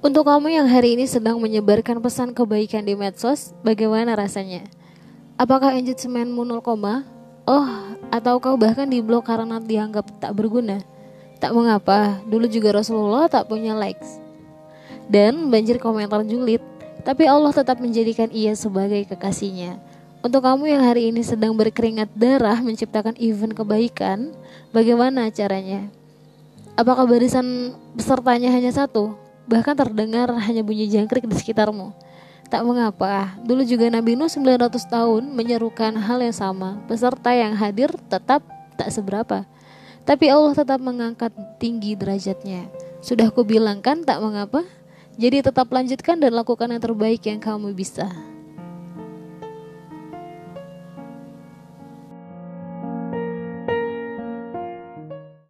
Untuk kamu yang hari ini sedang menyebarkan pesan kebaikan di medsos, bagaimana rasanya? Apakah engagementmu 0, oh atau kau bahkan diblok karena dianggap tak berguna? Tak mengapa, dulu juga Rasulullah tak punya likes. Dan banjir komentar julid, tapi Allah tetap menjadikan ia sebagai kekasihnya. Untuk kamu yang hari ini sedang berkeringat darah menciptakan event kebaikan, bagaimana caranya? Apakah barisan pesertanya hanya satu? Bahkan terdengar hanya bunyi jangkrik di sekitarmu. Tak mengapa, dulu juga Nabi Nuh 900 tahun menyerukan hal yang sama. Peserta yang hadir tetap tak seberapa. Tapi Allah tetap mengangkat tinggi derajatnya. Sudah kubilang kan tak mengapa? Jadi tetap lanjutkan dan lakukan yang terbaik yang kamu bisa.